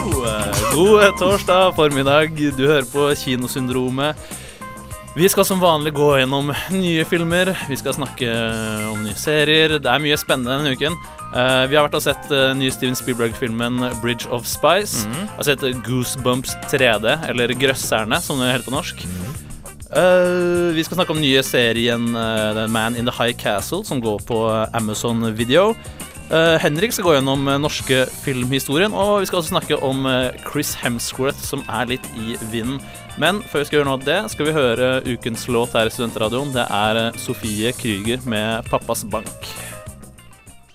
God torsdag formiddag. Du hører på Kinosyndromet. Vi skal som vanlig gå gjennom nye filmer. Vi skal snakke om nye serier. Det er mye spennende denne uken. Eh, vi har vært og sett nye Steven Spielberg-filmen 'Bridge of Spice'. Jeg har sett Goosebumps 3D, eller 'Grøsserne', som det heter på norsk. Uh, vi skal snakke om nye serien uh, The Man in the High Castle, som går på Amazon Video. Eh, Henrik skal gå gjennom uh, norske filmhistorien, og vi skal også snakke om eh, Chris Hemsworth, som er litt i vinden. Men før vi skal gjøre noe av det, skal vi høre ukens låt her i Studentradioen. Det er eh, Sofie Krüger med 'Pappas bank'.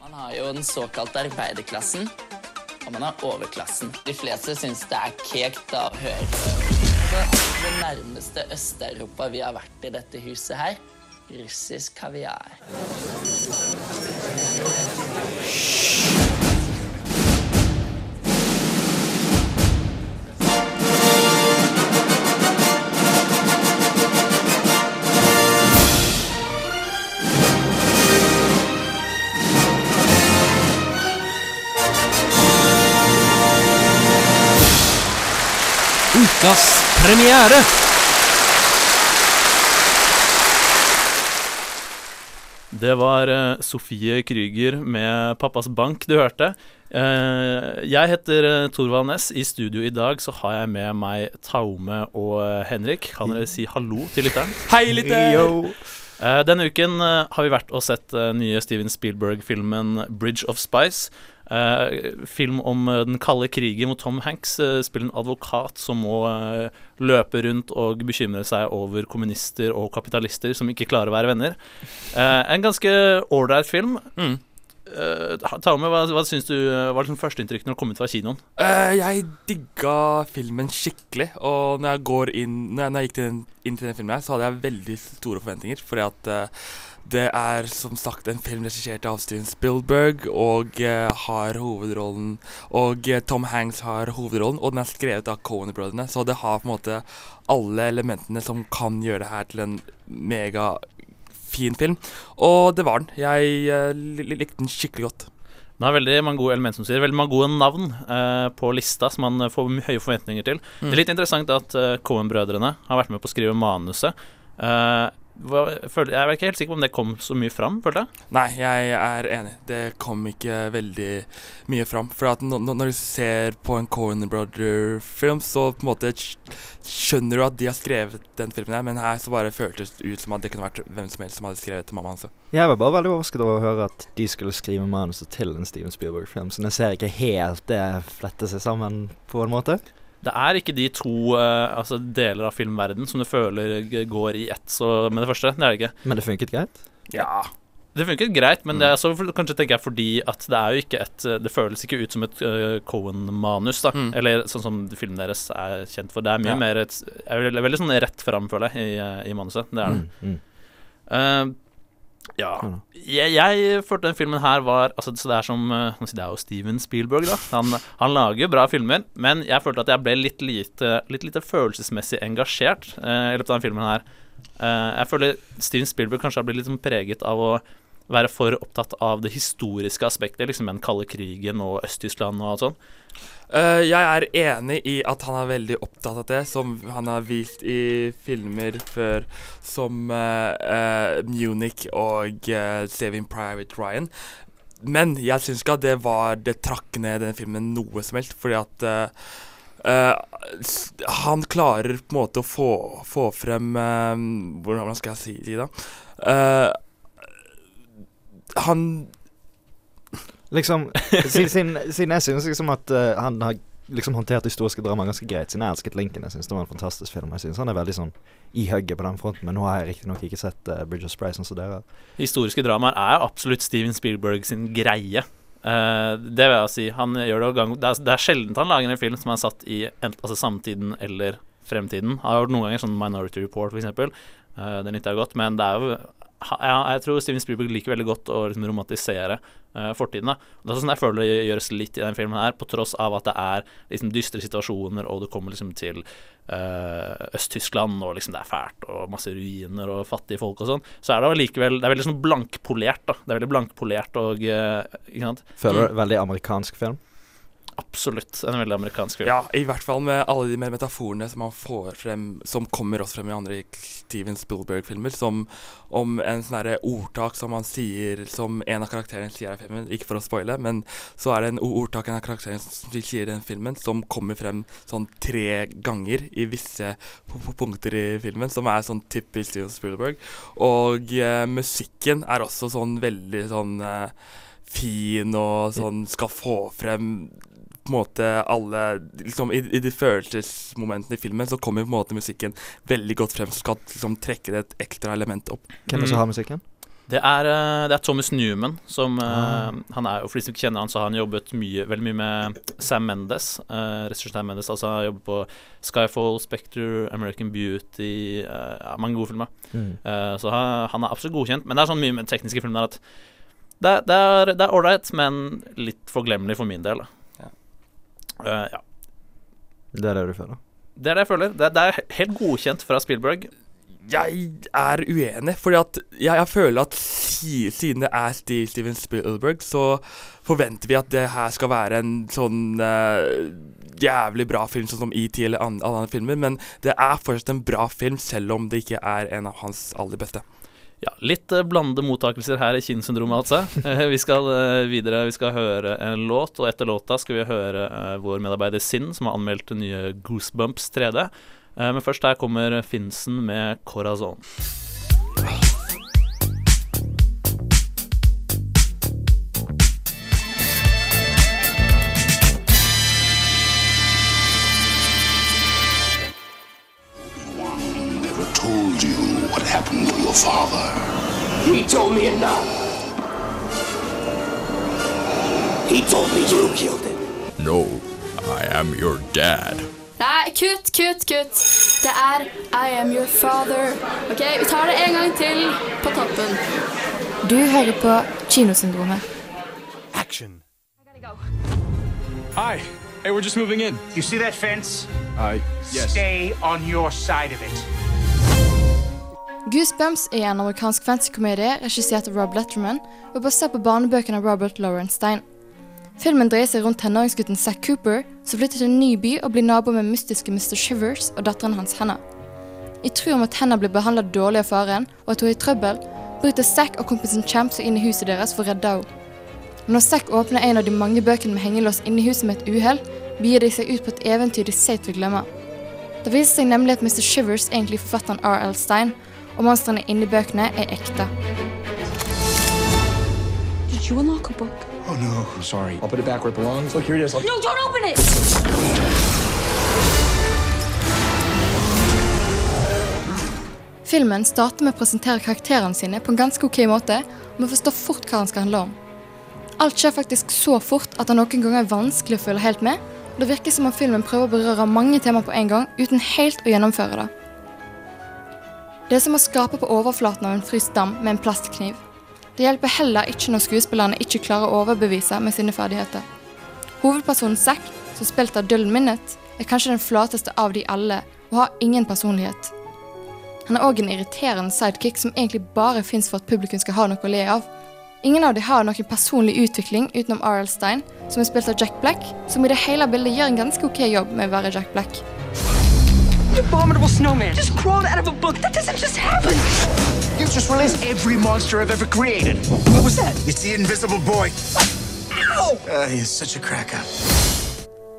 Man har jo den såkalte arbeiderklassen, og man har overklassen. De fleste syns det er kekt å høre. Det nærmeste Øst-Europa vi har vært i dette huset her, russisk kaviar. Ukas premiere. Det var eh, Sofie Krüger med 'Pappas bank' du hørte. Eh, jeg heter uh, Torvald Næss. I studio i dag så har jeg med meg Taume og eh, Henrik. Kan dere si hallo til lytteren? Hei, lytter! Eh, denne uken eh, har vi vært og sett nye Steven Spielberg-filmen 'Bridge of Spice'. Eh, film om eh, den kalde krigen mot Tom Hanks eh, spiller en advokat som må løpe rundt og bekymre seg over kommunister og kapitalister som ikke klarer å være venner. En ganske ålreit film. Mm. Uh, med, hva, hva syns du var liksom førsteinntrykk når du kom ut fra kinoen? Uh, jeg digga filmen skikkelig, og når jeg går inn Når jeg, når jeg gikk til den, inn til den filmen, her, så hadde jeg veldig store forventninger. Fordi at eh, det er som sagt en film regissert av Steven Spielberg, og eh, har hovedrollen Og eh, Tom Hanks har hovedrollen, og den er skrevet av Cohen-brødrene, så det har på en måte alle elementene som kan gjøre det her til en megafin film. Og det var den. Jeg eh, likte den skikkelig godt. Den har veldig mange gode elementer som sier Veldig mange gode navn eh, på lista som man eh, får høye forventninger til. Det er litt interessant at uh, Cohen-brødrene har vært med på å skrive manuset. Eh, jeg er ikke helt sikker på om det kom så mye fram, følte jeg. Nei, jeg er enig. Det kom ikke veldig mye fram. For at nå- nå- når du ser på en Coen Brother-film, så på en måte skjønner du at de har skrevet den filmen her, men her så bare føltes det ut som at det kunne vært hvem som helst som hadde skrevet til mamma hans. Jeg var bare veldig overrasket over å høre at de skulle skrive manuset til en Steven Spielberg-film, så jeg ser ikke helt det flette seg sammen på en måte. Det er ikke de to eh, altså deler av filmverden som du føler går i ett så med det første. Det er det ikke. Men det funket greit. Ja. Det funket greit, men det er så for- kanskje tenker jeg fordi at det er jo ikke et Det føles ikke ut som et uh, Cohen-manus, da. Mm. Eller sånn som filmen deres er kjent for. Det er mye Ja. mer et, er veldig, veldig sånn rett fram, føler jeg, i, eh, i manuset. Det er det. Mm, mm. Eh, ja. Jeg, jeg følte den filmen her var altså, Så det er som eh, Det er jo Steven Spielberg, da. Han, han lager bra filmer, men jeg følte at jeg ble litt lite, litt lite følelsesmessig engasjert eh, i løpet av den filmen her. Eh, jeg føler Steven Spielberg kanskje har blitt litt sånn preget av å være for opptatt av det historiske aspektet, liksom den kalde krigen og Øst-Tyskland og alt sånt. Uh, jeg er enig i at han er veldig opptatt av det, som han har vist i filmer før, som uh, uh, Munich og uh, Saving Private Ryan. Men jeg syns ikke at det var Det trakk ned den filmen noe som helst, fordi at Uh, han klarer på en måte å få, få frem uh, Hvordan skal jeg si det, da? Eh, han Liksom, siden, jeg synes liksom at uh, han har liksom håndtert historiske drama ganske greit, siden jeg elsket Lincoln. Jeg synes det var en fantastisk film. Jeg synes han er veldig sånn i hugget på den fronten, men nå har jeg riktignok ikke sett uh, Bridge of Spray sånn som dere. Historiske dramaer er absolutt Steven Spielberg sin greie. Uh, det vil jeg si. Han gjør det, gang, det, er, det er sjelden han lager en film som er satt i ent, altså samtiden eller fremtiden. Han har gjort noen ganger sånn Minority Report, eksempel. Eh, det nytter jeg godt, men det er jo ja, jeg tror Steven Spielberg liker veldig godt å liksom romantisere uh, fortiden. Da. Det er sånn jeg føler det gjøres litt i den filmen her, på tross av at det er liksom dystre situasjoner, og du kommer liksom til uh, Øst-Tyskland, og liksom det er fælt, og masse ruiner og fattige folk og sånn, så er det allikevel Det er veldig sånn blankpolert, da. Det er veldig blankpolert og uh? Føler du veldig amerikansk film? Absolutt en veldig amerikansk film. Ja, i hvert fall med alle de mer metaforene som han får frem, som kommer også frem i andre Steven Spielberg-filmer, som om en sånn ordtak som han sier, som en av karakterene sier i filmen, ikke for å spoile, men så er det en ordtak en av karakterene som sier i den filmen, som kommer frem sånn tre ganger i visse punkter i filmen, som er sånn typisk Steven Spielberg. Og eh, musikken er også sånn veldig sånn eh, fin og sånn skal få frem på en måte alle liksom, i, I de følelsesmomentene i filmen så kommer på en måte musikken veldig godt frem, som skal liksom, trekke det et ekstra element opp. Hvem er det som har musikken? Det er, eh, det er Thomas Newman som ah. uh, Han er jo, For de som ikke kjenner han, så har han jobbet mye, veldig mye med Sam Mendes. Uh, Sam Mendes altså Han har jobbet på Skyfall, Spectre, American Beauty uh, ja, Mange gode filmer. Mm. Uh, så han, han er absolutt godkjent. Men det er sånn mye med tekniske filmer at det, det er ålreit, men litt forglemmelig for min del. Da. Ja. Eh, ja. Det er det du føler? Det er det jeg føler. Det, det er helt godkjent fra Spielberg. Jeg er uenig, fordi at jeg, jeg føler at si, siden det er Steve, Steven Spielberg, så forventer vi at det her skal være en sånn uh, jævlig bra film, sånn som ET eller alle andre filmer, men det er fortsatt en bra film, selv om det ikke er en av hans aller beste. Ja, litt eh, blandede mottakelser her i Kinosyndromet, altså. Eh, vi skal eh, videre, vi skal høre en låt, og etter låta skal vi høre vår medarbeider Sinn, som har anmeldt nye Goosebumps 3D. Eh, men først her kommer Finsen med Corazon. told you what happened to your father. He told me enough. He told me you killed him. No, I am your dad. Nei, kutt, kutt, kutt. Det er I am your father. Ok, vi tar det en gang til på toppen. Du hører på Kinosyndromet. Action. Hi. Hey, we're just moving in. You see that fence? Uh, yes. Stay on your side of it. Goosebumps er en amerikansk fantasykomedie regissert av Rob Letterman og basert på barnebøkene av Robert Laurenstein. Stein. Filmen dreier seg rundt tenåringsgutten Zack Cooper, som flytter til en ny by og blir nabo med mystiske Mr. Shivers og datteren hans Hannah. I tro om at Hannah blir behandlet dårlig av faren, og at hun er i trøbbel, bryter Zack og kompisen Champ seg inn i huset deres for å redde henne. Når Zack åpner en av de mange bøkene med hengelås inne i huset med et uhell, begir de seg ut på et eventyr de seit vil glemme. Det viser seg nemlig at Mr. Shivers egentlig er forfatteren R.L. Stein, og monstrene inni bøkene er ekte. Did you unlock a book? Oh no. Sorry. I'll put it back where it belongs. Look, here it is. No, don't open it! Filmen starter med å presentere karakterene sine på en ganske ok måte, og vi forstår fort hva den skal handle om. Alt skjer faktisk så fort at det noen ganger er vanskelig å følge helt med, og det virker som om filmen prøver å berøre mange temaer på en gang, uten helt å gjennomføre det. Det er som å skrape på overflaten av en fryst dam med en plastkniv. Det hjelper heller ikke når skuespillerne ikke klarer å overbevise med sine ferdigheter. Hovedpersonen Zack, som spilt av Dull Minnet, er kanskje den flateste av de alle, og har ingen personlighet. Han er òg en irriterende sidekick som egentlig bare fins for at publikum skal ha noe å le av. Ingen av de har noen personlig utvikling utenom R.L. Stein, som er spilt av Jack Black, som i det hele bildet gjør en ganske ok jobb med å være Jack Black. Abominable snowman just crawled out of a book. That doesn't just happen. You've just released every monster I've ever created. What was that? It's the invisible boy. Ow! Uh, he's such a cracker.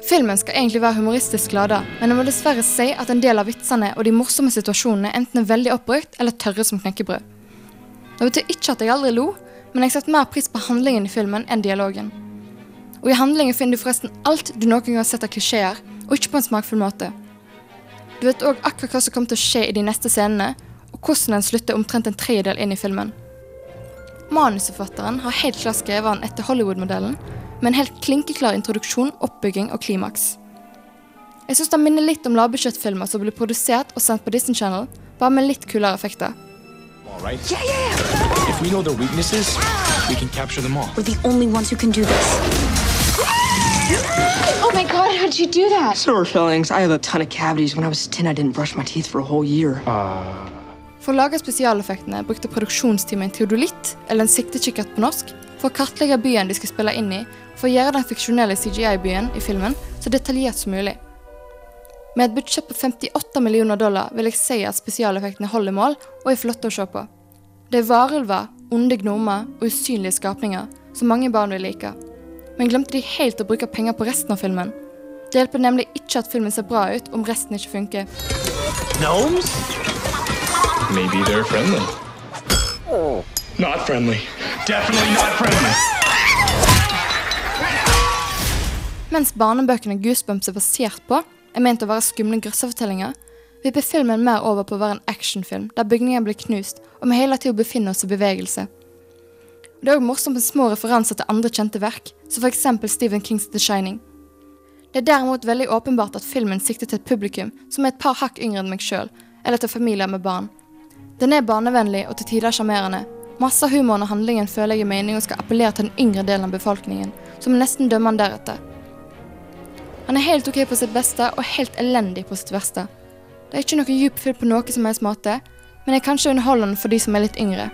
Filmen skal egentlig være humoristisk lada, men jeg må dessverre si at en del av vitsene og de morsomme situasjonene enten er veldig oppbrukt eller tørre som knekkebrød. Det betyr ikke at jeg aldri lo, men jeg setter mer pris på handlingen i filmen enn dialogen. Og i handlingen finner du forresten alt du noen gang har sett av klisjeer, og ikke på en smakfull måte. Du vet òg akkurat hva som kommer til å skje i de neste scenene, og hvordan den slutter omtrent en tredjedel inn i filmen. Manusforfatteren har helt klart skrevet han etter Hollywood-modellen, med en helt klinkeklar introduksjon, oppbygging og klimaks. Jeg syns den minner litt om lavbudsjettfilmer som blir produsert og sendt på Disney Channel, bare med litt kulere effekter. All right? Yeah, yeah, yeah. If we know their weaknesses, we can capture them all. We're the only ones who can do this. My god, how'd you do that? Sore fillings. I have a ton of cavities. When I was 10, I didn't brush my teeth for a whole year. For å lage spesialeffektene brukte produksjonsteamet en teodolitt, eller en siktekikkert på norsk, for å kartlegge byen de skal spille inn i, for å gjøre den fiksjonelle CGI-byen i filmen så detaljert som mulig. Med et budsjett på 58 millioner dollar vil jeg si at spesialeffektene holder mål og er flotte å se på. Det er varulver, onde gnomer og usynlige skapninger som mange barn vil like. Men glemte de helt å bruke penger på resten av filmen? Det hjelper nemlig ikke at filmen ser bra ut om resten ikke funker. Gnomes? Maybe they're friendly. Not friendly. Definitely not friendly. Mens barnebøkene Goosebumps er basert på, er ment å være skumle grøssefortellinger, vipper filmen mer over på å være en actionfilm, der bygninger blir knust, og vi hele tida befinner oss i bevegelse. Det er òg morsomt med små referanser til andre kjente verk, som f.eks. Stephen Kings The Shining. Det er derimot veldig åpenbart at filmen sikter til et publikum som er et par hakk yngre enn meg sjøl, eller til familier med barn. Den er barnevennlig og til tider sjarmerende. Masse av humoren og handlingen føler jeg er meningen skal appellere til den yngre delen av befolkningen, som nesten dømmer han deretter. Han er helt ok på sitt beste og helt elendig på sitt verste. Det er ikke noe dyp film på noe som helst måte, men er kanskje underholdende for de som er litt yngre.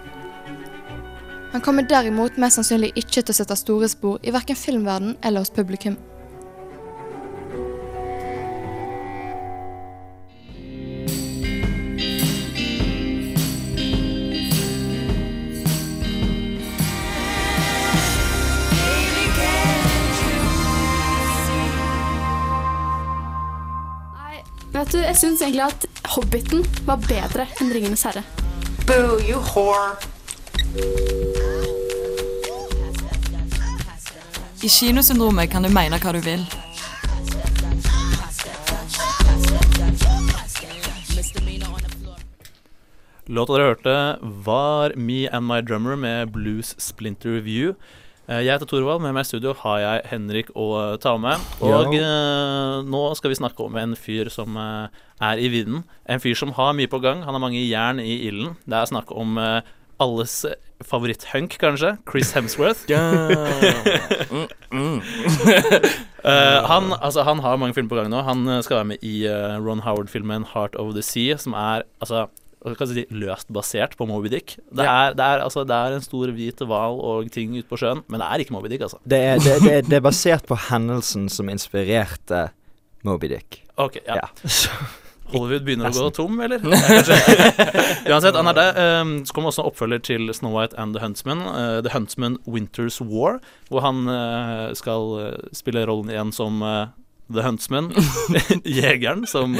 Han kommer derimot mest sannsynlig ikke til å sette store spor i verken filmverden eller hos publikum. Vet du, Jeg syns egentlig at Hobbiten var bedre enn Ringenes herre. Boo, you whore. I kinosyndromet kan du mene hva du vil. Låta dere hørte, var Me and My Drummer med Blues Splinter View. Eh, Jeg heter Torvald, med meg i studio har jeg Henrik og Tame. Og ja. nå skal vi snakke om en fyr som eh, er i vinden. En fyr som har mye på gang. Han har mange jern i ilden. Det er snakk om eh, alles favoritthunk, kanskje. Chris Hemsworth. Eh, han, altså, han har mange filmer på gang nå. Han eh, skal være med i uh, Ron Howard-filmen 'Heart of the Sea', som er altså si, løst basert på Moby Dick. Det er, det er, altså, det er en stor hvit hval og ting ute på sjøen, men det er ikke Moby Dick, altså. Det er, det, er basert på hendelsen som inspirerte Moby Dick. Ok, ja. Hollywood begynner å gå tom, eller? Uansett, han er det. Um, så kommer også oppfølger til Snow White and The Huntsman, uh, The Huntsman Winter's War, hvor han uh, skal uh, spille rollen igjen som The Huntsman, jegeren som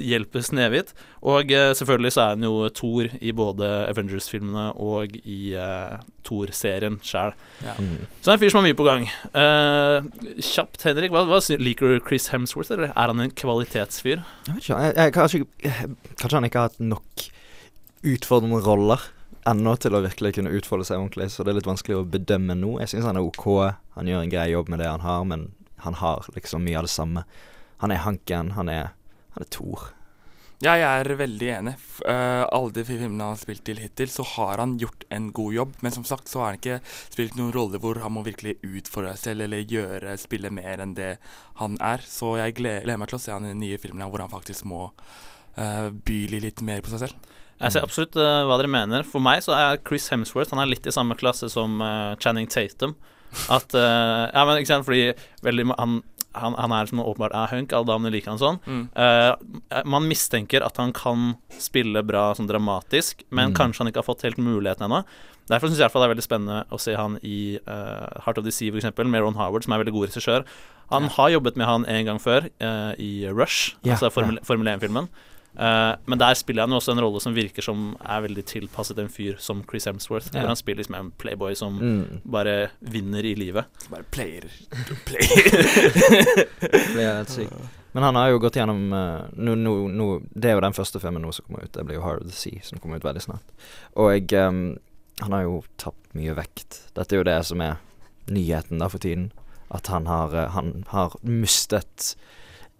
hjelper Snehvit. Og uh, selvfølgelig så er han jo Thor i både Avengers-filmene og i uh, Thor-serien sjæl. Ja. Så det er en fyr som har mye på gang. Uh, kjapt, Henrik. Hva, hva Liker du Chris Hemsworth, eller er han en kvalitetsfyr? Jeg vet ikke, jeg, jeg, kanskje, kanskje han ikke har hatt nok utfordrende roller ennå til å virkelig kunne utfolde seg ordentlig, så det er litt vanskelig å bedømme nå. Jeg syns han er OK, han gjør en grei jobb med det han har, men han har liksom mye av det samme. Han er Hanken, han er, han er Thor. Ja, jeg er veldig enig. Eh, alle de filmene han har spilt til hittil, så har han gjort en god jobb. Men som sagt så har han ikke spilt noen rolle hvor han må virkelig utfordre seg selv eller gjøre spille mer enn det han er. Så jeg gleder, meg til å se han i de nye filmene hvor han faktisk må uh, by litt mer på seg selv. Jeg ser absolutt uh, hva dere mener. For meg så er Chris Hemsworth Han er litt i samme klasse som Channing Tatum. At Ja, men ikke sant, fordi veldig han, han, han er som åpenbart er hunk, alle damene liker han sånn. Mm. Uh, man mistenker at han kan spille bra sånn dramatisk, men Mm. kanskje han ikke har fått helt muligheten ennå. Derfor syns jeg i hvert fall det er veldig spennende å se han i uh, Heart of the Sea, eksempel, med Ron Howard, som er veldig god regissør. Han har jobbet med han en gang før, uh, i Rush, Ja, altså Formel, ja. Formel 1-filmen. Eh, men der spiller han jo også en rolle som virker som er veldig tilpasset en fyr som Chris Hemsworth. Ja. Hvor han spiller liksom en playboy som Mm. bare vinner i livet. Bare player. player. Det er helt sykt. Men han har jo gått gjennom uh, nå, nå, nå, Det er jo den første filmen nå som kommer ut. Det blir jo Heart of the Sea, som kommer ut veldig snart. Og um, han har jo tapt mye vekt. Dette er jo det som er nyheten da for tiden. at han har, uh, han har mistet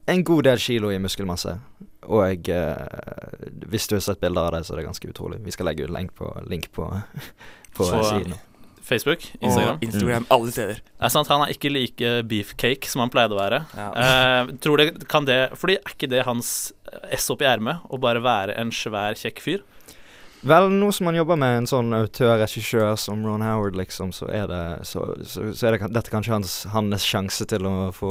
en god del kilo i muskelmasse. Og eh, hvis du har sett bilder av det, så er det ganske utrolig. Vi skal legge ut link på, link på, på Så, siden. Facebook, Instagram. Og Instagram, alle steder. Det er sant, Han er ikke like beefcake som han pleide å være. Eh, tror det, kan det Fordi er ikke det hans ess opp i ermet å bare være en svær, kjekk fyr? Vel, nå som han jobber med en sånn autør-regissør som Ron Howard, liksom, så er det Så, så, så er det, dette kanskje hans, hans sjanse til å få,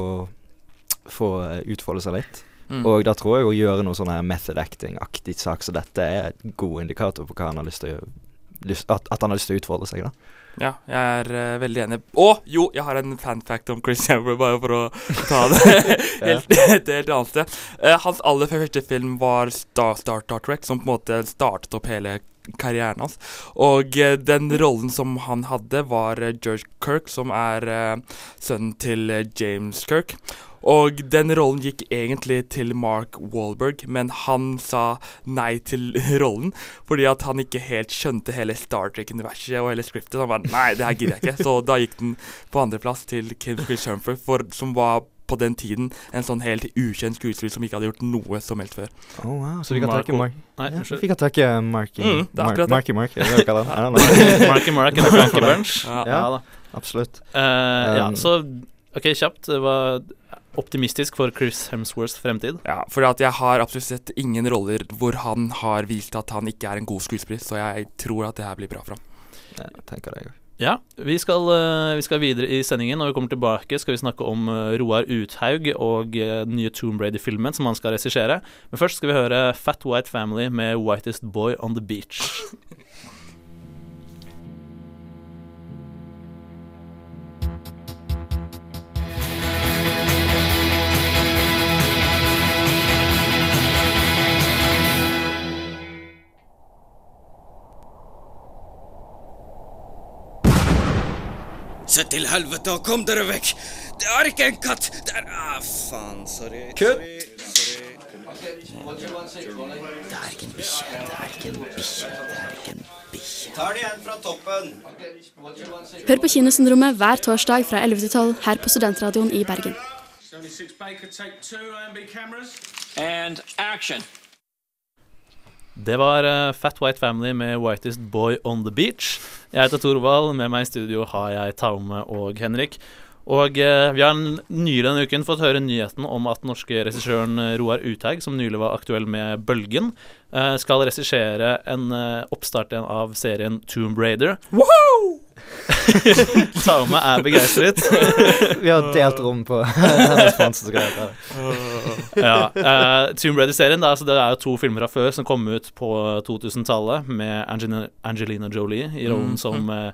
få eh, utfolde seg litt. Mm. Og da tror jeg å gjøre noe sånn her method acting-aktig sak så dette er en god indikator på hva han har lyst til å gjøre. Lyst, at, at han har lyst til å utfordre seg, da. Ja, jeg er uh, veldig enig. Å, jo, jeg har en fan fact om Chris Hammer, bare for å ta det helt, et helt annet sted. Uh, hans aller første film var Star, Star, Star Trek, som på en måte startet opp hele karrieren hans. Og uh, den rollen som han hadde, var George Kirk, som er sønnen til James Kirk. Og den rollen gikk egentlig til Mark Wahlberg, men han sa nei til rollen fordi at han ikke helt skjønte hele Star Trek-universet og hele scriptet. Han bare Nei, det her gidder jeg ikke. Så da gikk den på andreplass til Kim Chris Humphry, for, som var på den tiden en sånn helt ukjent skuespiller som ikke hadde gjort noe som helst før. Oh, wow. Så vi kan takke Mark Nei, ja. Vi kan takke Marky Mm, det Mark. Marky Mark. Marky Mark and Frankie Bunch. Ja, Ja da. absolutt. Eh, ja, Um, så OK, kjapt. Det var optimistisk for Chris Hemsworths fremtid. Ja, for jeg har absolutt sett ingen roller hvor han har vist at han ikke er en god skuespiller, så jeg tror at det her blir bra for ham. Jeg tenker det, jeg. Ja, vi skal, eh, vi skal videre i sendingen. Når vi kommer tilbake, skal vi snakke om eh, Roar Uthaug og eh, den nye Tomb Raider-filmen som han skal regissere. Men først skal vi høre Fat White Family med Whitest Boy on the Beach. Se til helvete og kom dere vekk! Det er ikke en katt! Det er Ah, faen. Sorry. Kutt! Det er ikke en bikkje. Det er ikke en bikkje. Det er ikke en bikkje. Ta det igjen fra toppen. Hør på Kinosyndromet hver torsdag fra 11 til 12 her på Studentradioen i Bergen. And action. Det var uh, Fat White Family med Whitest Boy on the Beach. Jeg heter Thorvald. Med meg i studio har jeg Taume og Henrik. Og eh, vi har nylig denne uken fått høre nyheten om at norske regissøren eh, Roar Uthaug, som nylig var aktuell med Bølgen, eh, skal regissere en eh, oppstart av serien Tomb Raider. Taume er begeistret. Vi har delt rom på hennes sponsorgreier. ja, uh, Tomb Raider-serien det altså, det er jo to filmer fra før som kom ut på 2000-tallet, med Angelina, Angelina Jolie i rollen mm. som eh,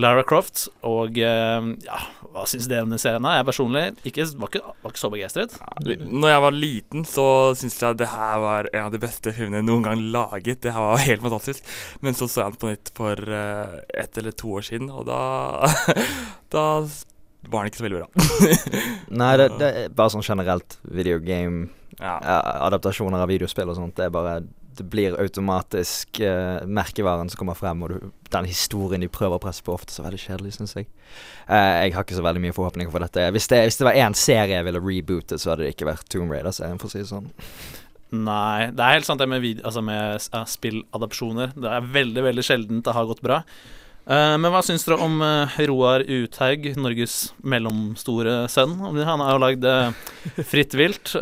Lara Croft. Og eh, ja, hva syns dere om den serien? Jeg personlig ikke, var, ikke, var ikke så begeistret. Når jeg var liten, så syntes jeg det her var en av de beste filmene noen gang laget. Det her var helt fantastisk. Men så så jeg den på nytt for uh, ett eller to år siden, og da Da var den ikke så veldig bra. Nei, det, det er bare sånn generelt videogame Ja. eh, Adaptasjoner av videospill og sånt. Det er bare Det blir automatisk eh, merkevaren som kommer frem, og du, den historien de prøver å presse på, ofte så veldig kjedelig, syns jeg. Eh, jeg har ikke så veldig mye forhåpninger for dette. Hvis det, hvis det var én serie jeg ville reboote, så hadde det ikke vært Tomb Raider-serien, for å si det sånn. Nei, det er helt sant det med, video, altså med uh, spilladapsjoner. Det er veldig veldig sjeldent det har gått bra. Uh, men hva syns dere om uh, Roar Uthaug, Norges mellomstore sønn? Han har jo lagd Fritt vilt,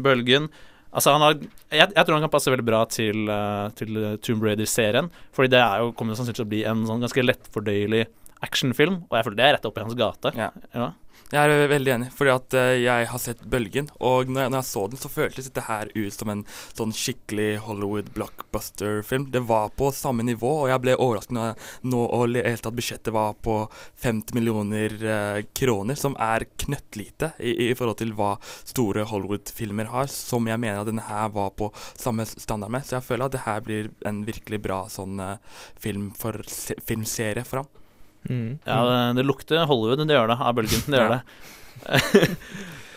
Bølgen Altså han har jeg, jeg tror han kan passe veldig bra til, uh, til Tomb Raider-serien. Fordi det er jo, kommer sannsynligvis til å bli en sånn ganske lettfordøyelig actionfilm. Og jeg føler det er rett opp i hans gate. Ja. Ja. Jeg er veldig enig, fordi at eh, jeg har sett Bølgen, og når jeg, når jeg så den, så føltes dette her ut som en sånn skikkelig Hollywood blockbuster-film. Det var på samme nivå, og jeg ble overrasket når jeg nå og at budsjettet var på 50 millioner eh, kroner, som er knøttlite i, i forhold til hva store Hollywood-filmer har, som jeg mener at denne her var på samme standard med. Så jeg føler at det her blir en virkelig bra sånn eh, film for se, filmserie for ham. Mm. Ja, det, det lukter Hollywood, det gjør det, av bølgen. Det gjør Ja. det.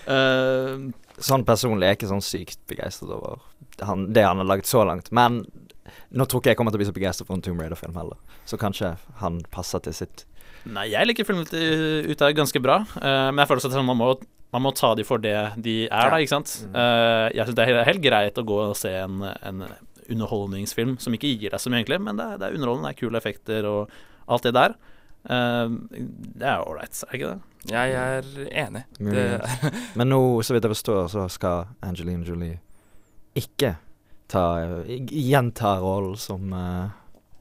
uh, Sånn personlig er jeg ikke sånn sykt begeistret over han, det han har lagd så langt. Men nå tror ikke jeg kommer til å bli så begeistret for en Tomb Raider-film heller. Så kanskje han passer til sitt Nei, jeg liker filmen ut ut er ganske bra, uh, men jeg føler at man må, man må ta de for det de er, da, ikke sant. Uh, jeg syns det er helt, helt greit å gå og se en, en underholdningsfilm som ikke gir deg så mye, egentlig, men det er, det er underholdende, det er kule effekter og alt det der. Eh, det er ålreit, er det ikke det? Jeg er enig. Det, Men nå, så vidt jeg forstår, så skal Angelina Jolie ikke ta gjenta rollen som eh,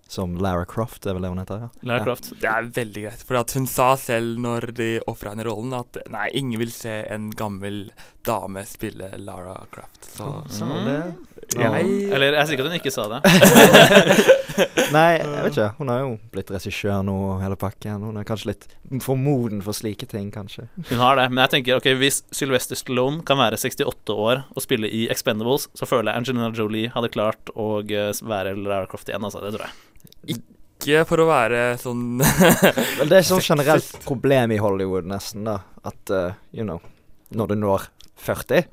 som Lara Croft, det er vel det hun heter? Ja. Lara Ja. Croft. det er veldig greit. For at hun sa selv når de ofra henne rollen, at nei, ingen vil se en gammel dame spille Lara Croft. Så mm. så det? Jeg Eller jeg er sikker på at hun ikke sa det. Nei, jeg vet ikke. Hun har jo blitt regissør nå hele pakken. Hun er kanskje litt for moden for slike ting, kanskje. Hun har det, men jeg tenker ok, hvis Sylvester Stallone kan være 68 år og spille i Expendables, så føler jeg Angelina Jolie hadde klart å eh, være Lara Croft igjen, altså. Det tror jeg. Ikke for å være sånn Vel, det er sånn generelt problem i Hollywood, nesten, da. At, uh, you know, når du når 40,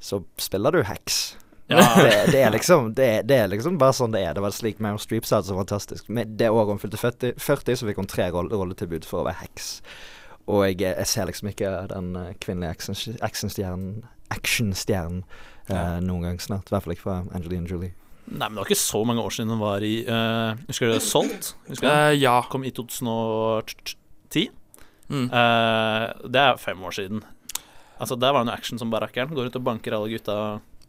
så spiller du heks. Ja. Det, det, er liksom, det, er- det er liksom bare sånn det er. Det var slik Meryl Streep sa det så fantastisk. Med det året hun fylte 40, 40 så fikk hun tre roll- rolletilbud for å være heks. Og jeg, jeg ser liksom ikke den kvinnelige kvinnelige action- actionstjernen actionstjernen eh, noen gang snart. I hvert fall ikke fra Angelina Jolie. Nei, men det var ikke så mange år siden hun var i uh, Husker du Salt? Husker du? Eh, ja. Kom i 2010. Mm. Uh, det er fem år siden. Altså Der var hun jo action som barakkeren. Går ut og banker alle gutta.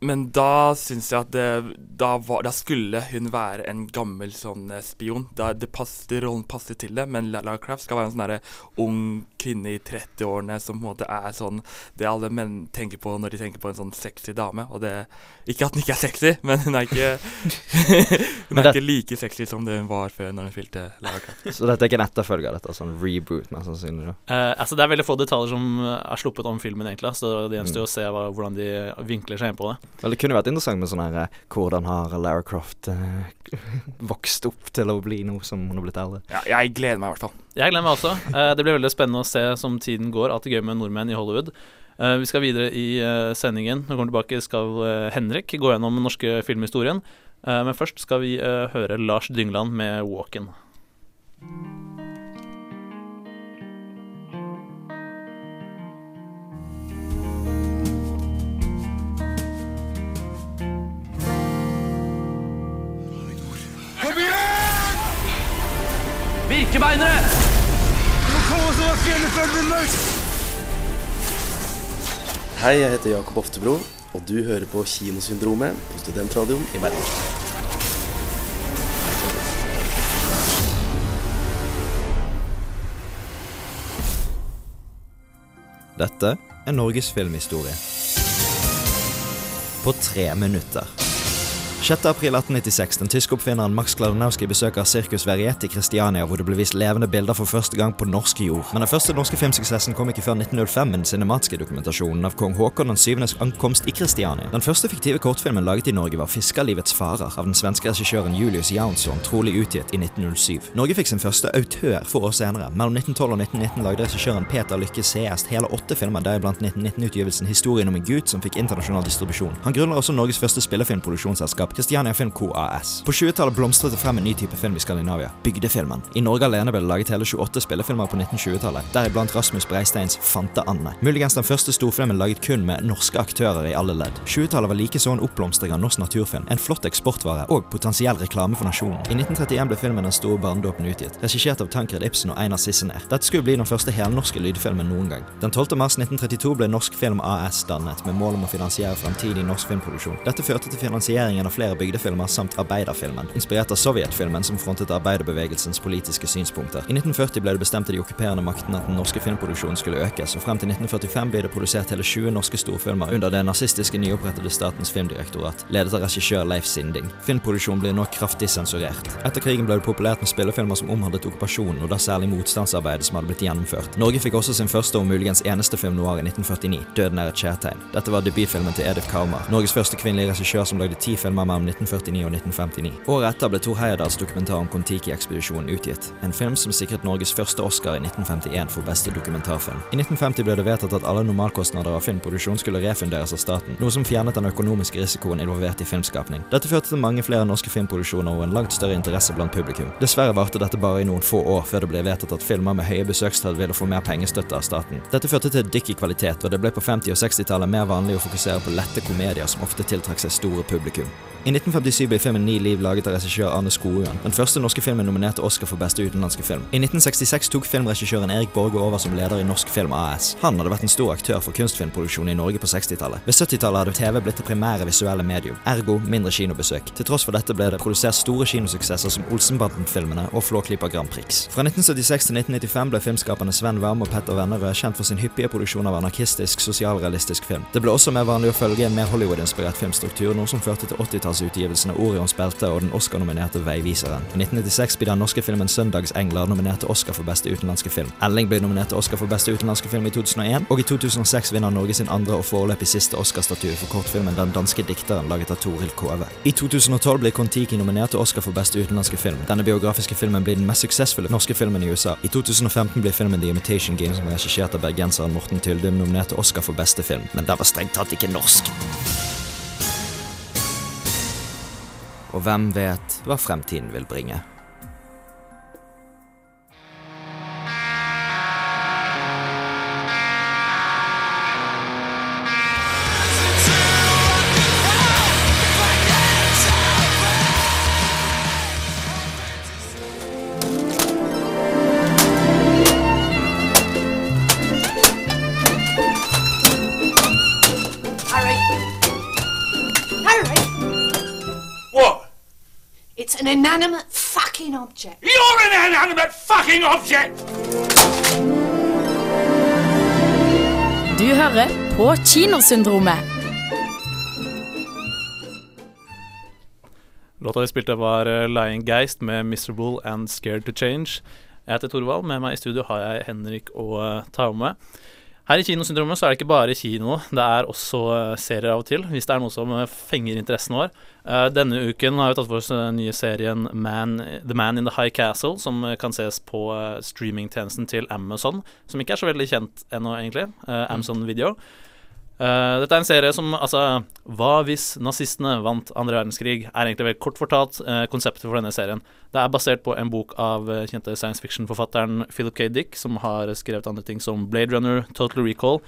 Men da syns jeg at det, da, var, da skulle hun være en gammel sånn eh, spion. Da det passet, rollen passer til det, men Lara Craft skal være en sånn ung kvinne i 30-årene som på en måte er sånn det alle menn tenker på når de tenker på en sånn sexy dame. Og det Ikke at hun ikke er sexy, men hun er ikke Hun er ikke like sexy som det hun var før når hun fylte Lara Craft. Så dette er ikke en etterfølger, dette er sånn reboot, mest sannsynlig. Eh, altså Det er veldig få detaljer som er sluppet om filmen, egentlig. Så det gjenstår Mm. å se hva, hvordan de vinkler seg inn på det. Vel, det kunne vært interessant med sånn her eh, Hvordan har Lara Croft eh, vokst opp til å bli noe som hun har blitt eldre? Ja, jeg gleder meg i hvert fall. Jeg gleder meg også. Eh, det blir veldig spennende å se som tiden går. at det gøy med nordmenn i Hollywood. Eh, vi skal videre i eh, sendingen. Når vi kommer tilbake, skal eh, Henrik gå gjennom den norske filmhistorien. Eh, men først skal vi høre Lars Dyngland med 'Walken'. Birkebeinere! Hei, jeg heter Jakob Oftebro, og du hører på Kinosyndromet på Studentradioen i Bergen. Dette er Norges filmhistorie. På tre minutter. 6. april 1896. Den tyske oppfinneren Max Kladanowski besøker Circus Veriet i Kristiania, hvor det ble vist levende bilder for første gang på norsk jord. Men den første norske filmsuksessen kom ikke før 1905 med den cinematiske dokumentasjonen av kong Haakon den syvendes ankomst i Kristiania. Den første fiktive kortfilmen laget i Norge var 'Fiskerlivets farer' av den svenske regissøren Julius Jansson, trolig utgitt i 1907. Norge fikk sin første autør få år senere. Mellom 1912 og 1919 lagde regissøren Peter Lykke Seest hele åtte filmer, deriblant 1919-utgivelsen 'Historien om en gutt', som fikk internasjonal distribusjon. Han grunnla også Norges første spillefilmproduksjonsselskap, Christiania Film Co. AS. På 20-tallet blomstret det frem en ny type film i Skandinavia, bygdefilmen. I Norge alene ble det laget hele 28 spillefilmer på 1920-tallet, deriblant Rasmus Breisteins Fante Anne. Muligens den første storfilmen laget kun med norske aktører i alle ledd. 20-tallet var likeså en oppblomstring av norsk naturfilm, en flott eksportvare og potensiell reklame for nasjonen. I 1931 ble filmen Den store barnedåpen utgitt, regissert av Tankred Ibsen og Einar Sissener. Dette skulle bli den første helnorske lydfilmen noen gang. Den 12. mars 1932 ble Norsk Film AS dannet, med mål om å finansiere fremtidig norsk filmproduksjon. Dette førte til finansieringen av flere bygdefilmer samt arbeiderfilmen, inspirert av sovjetfilmen som frontet arbeiderbevegelsens politiske synspunkter. I 1940 ble det bestemt av de okkuperende maktene at den norske filmproduksjonen skulle økes, og frem til 1945 ble det produsert hele 20 norske storfilmer under det nazistiske nyopprettede Statens filmdirektorat, ledet av regissør Leif Sinding. Filmproduksjonen ble nå kraftig sensurert. Etter krigen ble det populært med spillefilmer som omhandlet okkupasjonen, og da særlig motstandsarbeidet som hadde blitt gjennomført. Norge fikk også sin første og muligens eneste film noir i 1949, 'Døden er et kjærtegn'. Dette var debutfilmen til Edith Karmar, Norges første kvinnelige regissør som lagde ti filmer mellom 1949 og 1959. Året etter ble Thor Heyerdahls dokumentar om Kon-Tiki-ekspedisjonen utgitt, en film som sikret Norges første Oscar i 1951 for beste dokumentarfilm. I 1950 ble det vedtatt at alle normalkostnader av filmproduksjon skulle refunderes av staten, noe som fjernet den økonomiske risikoen involvert i filmskapning. Dette førte til mange flere norske filmproduksjoner og en langt større interesse blant publikum. Dessverre varte dette bare i noen få år før det ble vedtatt at filmer med høye besøkstall ville få mer pengestøtte av staten. Dette førte til dykk i kvalitet, og det ble på 50- og 60-tallet mer vanlig å fokusere på lette komedier som ofte tiltrakk seg store publikum. I 1957 ble filmen Ni liv laget av regissør Arne Skogan, den første norske filmen nominert til Oscar for beste utenlandske film. I 1966 tok filmregissøren Erik Borge over som leder i Norsk Film AS. Han hadde vært en stor aktør for kunstfilmproduksjon i Norge på 60-tallet. Ved 70-tallet hadde TV blitt det primære visuelle medium, ergo mindre kinobesøk. Til tross for dette ble det produsert store kinosuksesser som Olsenbanden-filmene og Flåklypa Grand Prix. Fra 1976 til 1995 ble filmskaperne Sven Wam og Petter Vennerød kjent for sin hyppige produksjon av anarkistisk, sosialrealistisk film. Det ble også mer vanlig å følge en mer Hollywood-inspirert filmstruktur, noe som førte til 80-tallsutgivelsen av Orions belte og den Oscar-nominerte Veiviseren. I 1996 blir den norske filmen Søndagsengler nominert til Oscar for beste utenlandske film. Elling ble nominert til Oscar for beste utenlandske film i 2001, og i 2006 vinner Norge sin andre og foreløpig siste Oscar-statue for kortfilmen Den danske dikteren laget av Toril Kove. I 2012 blir Kon-Tiki nominert til Oscar for beste utenlandske film. Denne biografiske filmen blir den mest suksessfulle norske filmen i USA. I 2015 blir filmen The Imitation Game, som er regissert av bergenseren Morten Tyldum, nominert til Oscar for beste film, men den var strengt tatt ikke norsk. Og hvem vet hva fremtiden vil bringe? På Kinosyndromet. Låta vi spilte var eh, Lying Geist med 'Miserable and Scared to Change'. Jeg heter Torvald. Med meg i studio har jeg Henrik og uh, Taume. Her i Kinosyndromet så er det ikke bare kino, det er også eh, serier av og til, hvis det er noe som eh, fenger interessen vår. Eh, denne uken har vi tatt for oss den nye serien Man, The Man in the High Castle, som eh, kan ses på eh, streamingtjenesten til Amazon, som ikke er så veldig kjent ennå, egentlig. eh, Amazon Video. Eh, dette er en serie som altså Hva hvis nazistene vant andre verdenskrig? er egentlig veldig kort fortalt uh, konseptet for denne serien. Det er basert på en bok av uh, kjente science fiction-forfatteren Philip K. Dick, som har skrevet andre ting som Blade Runner, Total Recall.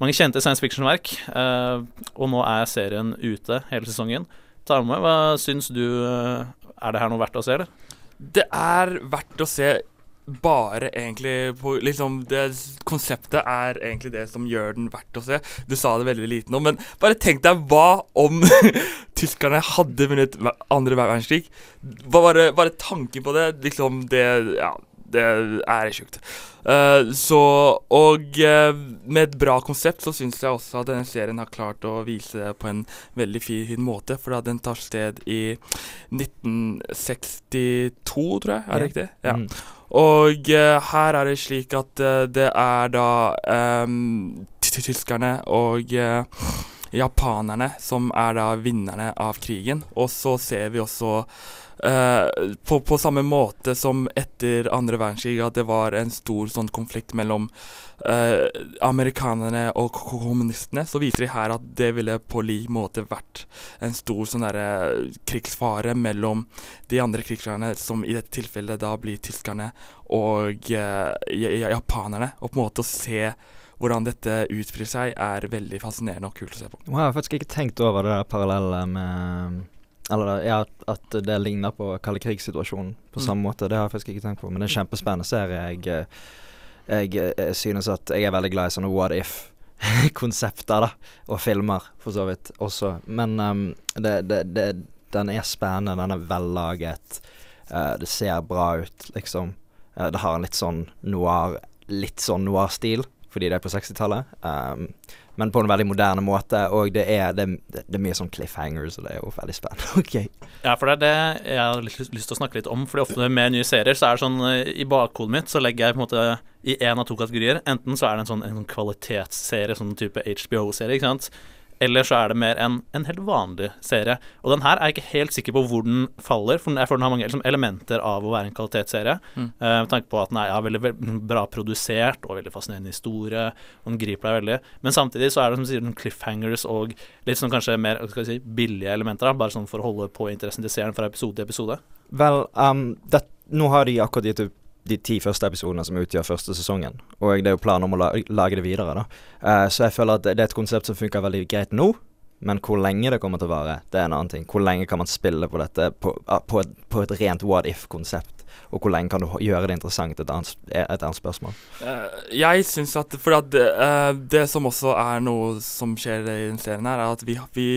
Mange kjente science fiction-verk. og nå er serien ute hele sesongen. Ta med, hva syns du? Er det her noe verdt å se, eller? Det er verdt å se bare egentlig på liksom det Konseptet er egentlig det som gjør den verdt å se. Du sa det veldig lite nå, men bare tenk deg hva om tyskerne hadde vunnet andre verdenskrig? Bare, bare tanken på det, liksom Det Ja, det er sjukt. Uh, så Og uh, med et bra konsept så syns jeg også at denne serien har klart å vise det på en veldig fin måte, for den tar sted i 1962, tror jeg. Er det riktig? Ja. Mm. Og eh, her er det slik at eh, det er da um, tyskerne og eh, japanerne som er da vinnerne av krigen. Og så ser vi også eh, på, på samme måte som etter andre verdenskrig at det var en stor sånn konflikt mellom eh, amerikanerne og kommunistene, så viser de her at det ville på lik måte vært en stor sånn der, krigsfare mellom de andre krigsherrene, som i dette tilfellet da blir tyskerne og ja- japanerne. Og på en måte å se hvordan dette utspiller seg, er veldig fascinerende og kult å se på. Jeg har faktisk ikke tenkt over det der parallellet med Eller ja, at det ligner på kalde krigssituasjonen på Mm. samme måte. Det har jeg faktisk ikke tenkt på, men det er en kjempespennende serie. Jeg, jeg, jeg, eh, synes at jeg er veldig glad i sånne what if-konsepter, da. Og filmer, for så vidt, også. Men um, det, det, det, den er spennende, den er vellaget. Uh, det ser bra ut, liksom. Uh, det har en litt sånn noir Litt sånn noir-stil, fordi det er på 60-tallet. Um, men på en veldig moderne måte, og det er, det, det er mye sånn cliffhangers, og det er jo veldig spennende. ok. Ja, for det er det jeg har lyst, lyst til å snakke litt om. Fordi ofte med nye serier så er det sånn eh, I bakhodet mitt så legger jeg på en måte i én av to kategorier. Enten så er det en sånn, en sånn kvalitetsserie, sånn type HBO-serie, ikke sant. Eller så er det mer en, en helt vanlig serie. Og den her er jeg ikke helt sikker på hvor den faller, for jeg føler den har mange liksom, elementer av å være en kvalitetsserie. Mm. Uh, med tanke på at den er ja, veldig, veldig bra produsert og veldig fascinerende historie, og den griper deg veldig. Men samtidig så er det som sier, noen cliffhangers og litt sånn kanskje mer skal si, billige elementer, da, bare sånn for å holde på interessen til seeren fra episode til episode. Vel, um, det, nå har de akkurat gitt ut de ti første episodene som utgjør første sesongen. Og det er jo planen om å la, lage det videre, da. Eh, så jeg føler at det, det er et konsept som funker veldig greit nå. Men hvor lenge det kommer til å vare, det er en annen ting. Hvor lenge kan man spille på dette på, ah, på, et, på et rent what if-konsept? Og hvor lenge kan du gjøre det interessant? Et annet, et annet spørsmål. Eh, jeg syns at For at eh, det som også er noe som skjer i den serien her, er at vi, vi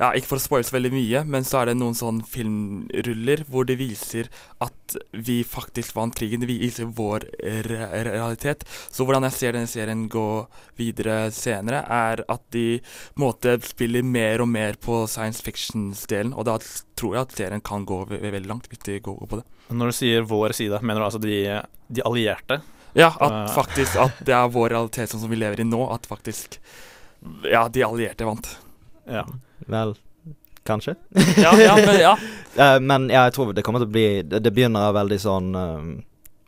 ja, Ikke for å spoile så veldig mye, men så er det noen sånn filmruller hvor det viser at vi faktisk vant krigen. Det viser vår realitet. Så hvordan jeg ser denne serien gå videre senere, er at de på en måte spiller mer og mer på science fiction-delen. Og da tror jeg at serien kan gå ve veldig langt, hvis de går på det. Når du sier vår side, mener du altså de, de allierte? Ja, at Eh, faktisk at det er vår realitet sånn som vi lever i nå. At faktisk Ja, de allierte vant. Ja. Vel, kanskje? Ja, ja, men ja. uh, men ja, jeg tror det kommer til å bli Det, det begynner veldig sånn um,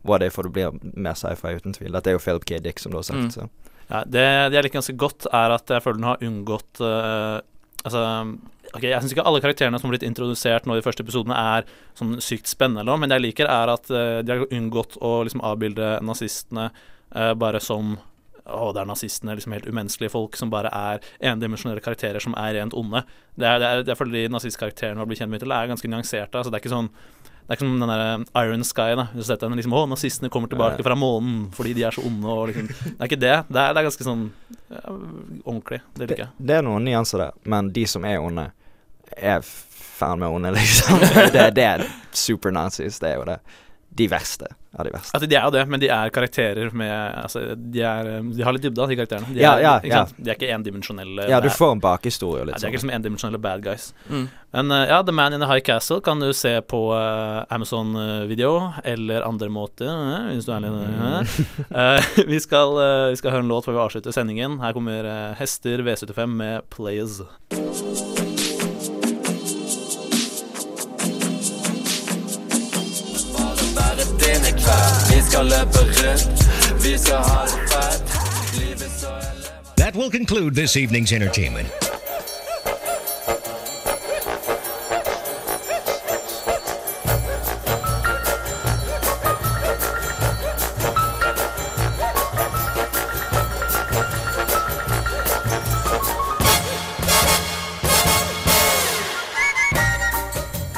What if, og det blir mer sci-fi, uten tvil. Dette er jo Philip K. Dick, som du har sagt. Mm. Så. Ja, det, det jeg liker ganske godt, er at jeg føler den har unngått uh, Altså Ok, Jeg syns ikke alle karakterene som har blitt introdusert nå i de første episodene, er sånn sykt spennende, men det jeg liker, er at uh, de har unngått å liksom avbilde nazistene uh, bare som å, det er nazistene, liksom helt umenneskelige folk som bare er endimensjonelle karakterer som er rent onde. Det er, det er, det er fordi nazistkarakterene man blir kjent med til, er ganske nyanserte. Altså, det er ikke sånn det er ikke som den der Iron Sky. da Hvis du setter den liksom, Å, nazistene kommer tilbake fra månen fordi de er så onde. Og liksom, det er ikke det. Det er, det er ganske sånn ja, ordentlig. Det liker jeg. Det er noen nyanser der, men de som er onde, er faen meg onde, liksom. det, det er super-nazis, det er jo det. De verste av de verste. Altså, de er jo det, men de er karakterer med altså, de, er, de har litt dybde, de karakterene. De er, ja, ikke ja. sant? De er ikke endimensjonelle. Ja, du får en bakhistorie Litt ja, de er ikke sånn. som endimensjonelle bad guys. Mm. Men eh, ja, The Man in the High Castle kan du se på uh, Amazon eh, Video eller andre måter, Uh, hvis du er litt eh. uh vi, skal, vi skal høre en låt før vi avslutter sendingen. Her kommer Hester V75 med Players. That will conclude this evening's entertainment.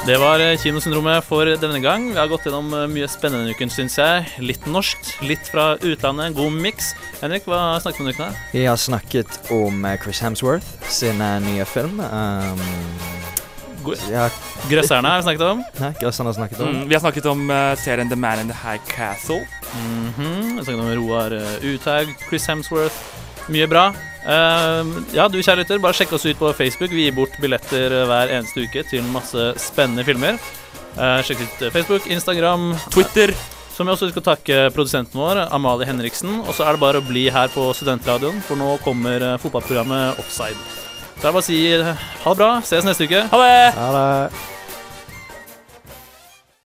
Det var eh, Kinosyndromet for denne gang. Vi har gått gjennom eh, mye spennende denne uken, syns jeg. Litt norsk, litt fra utlandet. God miks. Henrik, hva snakket vi om denne uken? her? Vi har snakket om eh, Chris Hemsworth sin nye film. Um, ja, Grøsserne har vi snakket om. Nei, Grøsserne har snakket om. Mm, vi har snakket om uh, serien The Man in the High Castle. Mhm, Vi har snakket om Roar uh, Uthaug, Chris Hemsworth. Mye bra. Eh, ja, du kjære lytter, bare sjekk oss ut på Facebook. Vi gir bort billetter eh, hver eneste uke til masse spennende filmer. Uh, sjekk ut eh, Facebook, Instagram, Twitter. Som vi også skal takke produsenten vår, Amalie Henriksen. Og så er det bare å bli her på Studentradioen, for nå kommer fotballprogrammet Offside. Så er det bare å si ha det bra. Ses neste uke. Ha det! Ha det.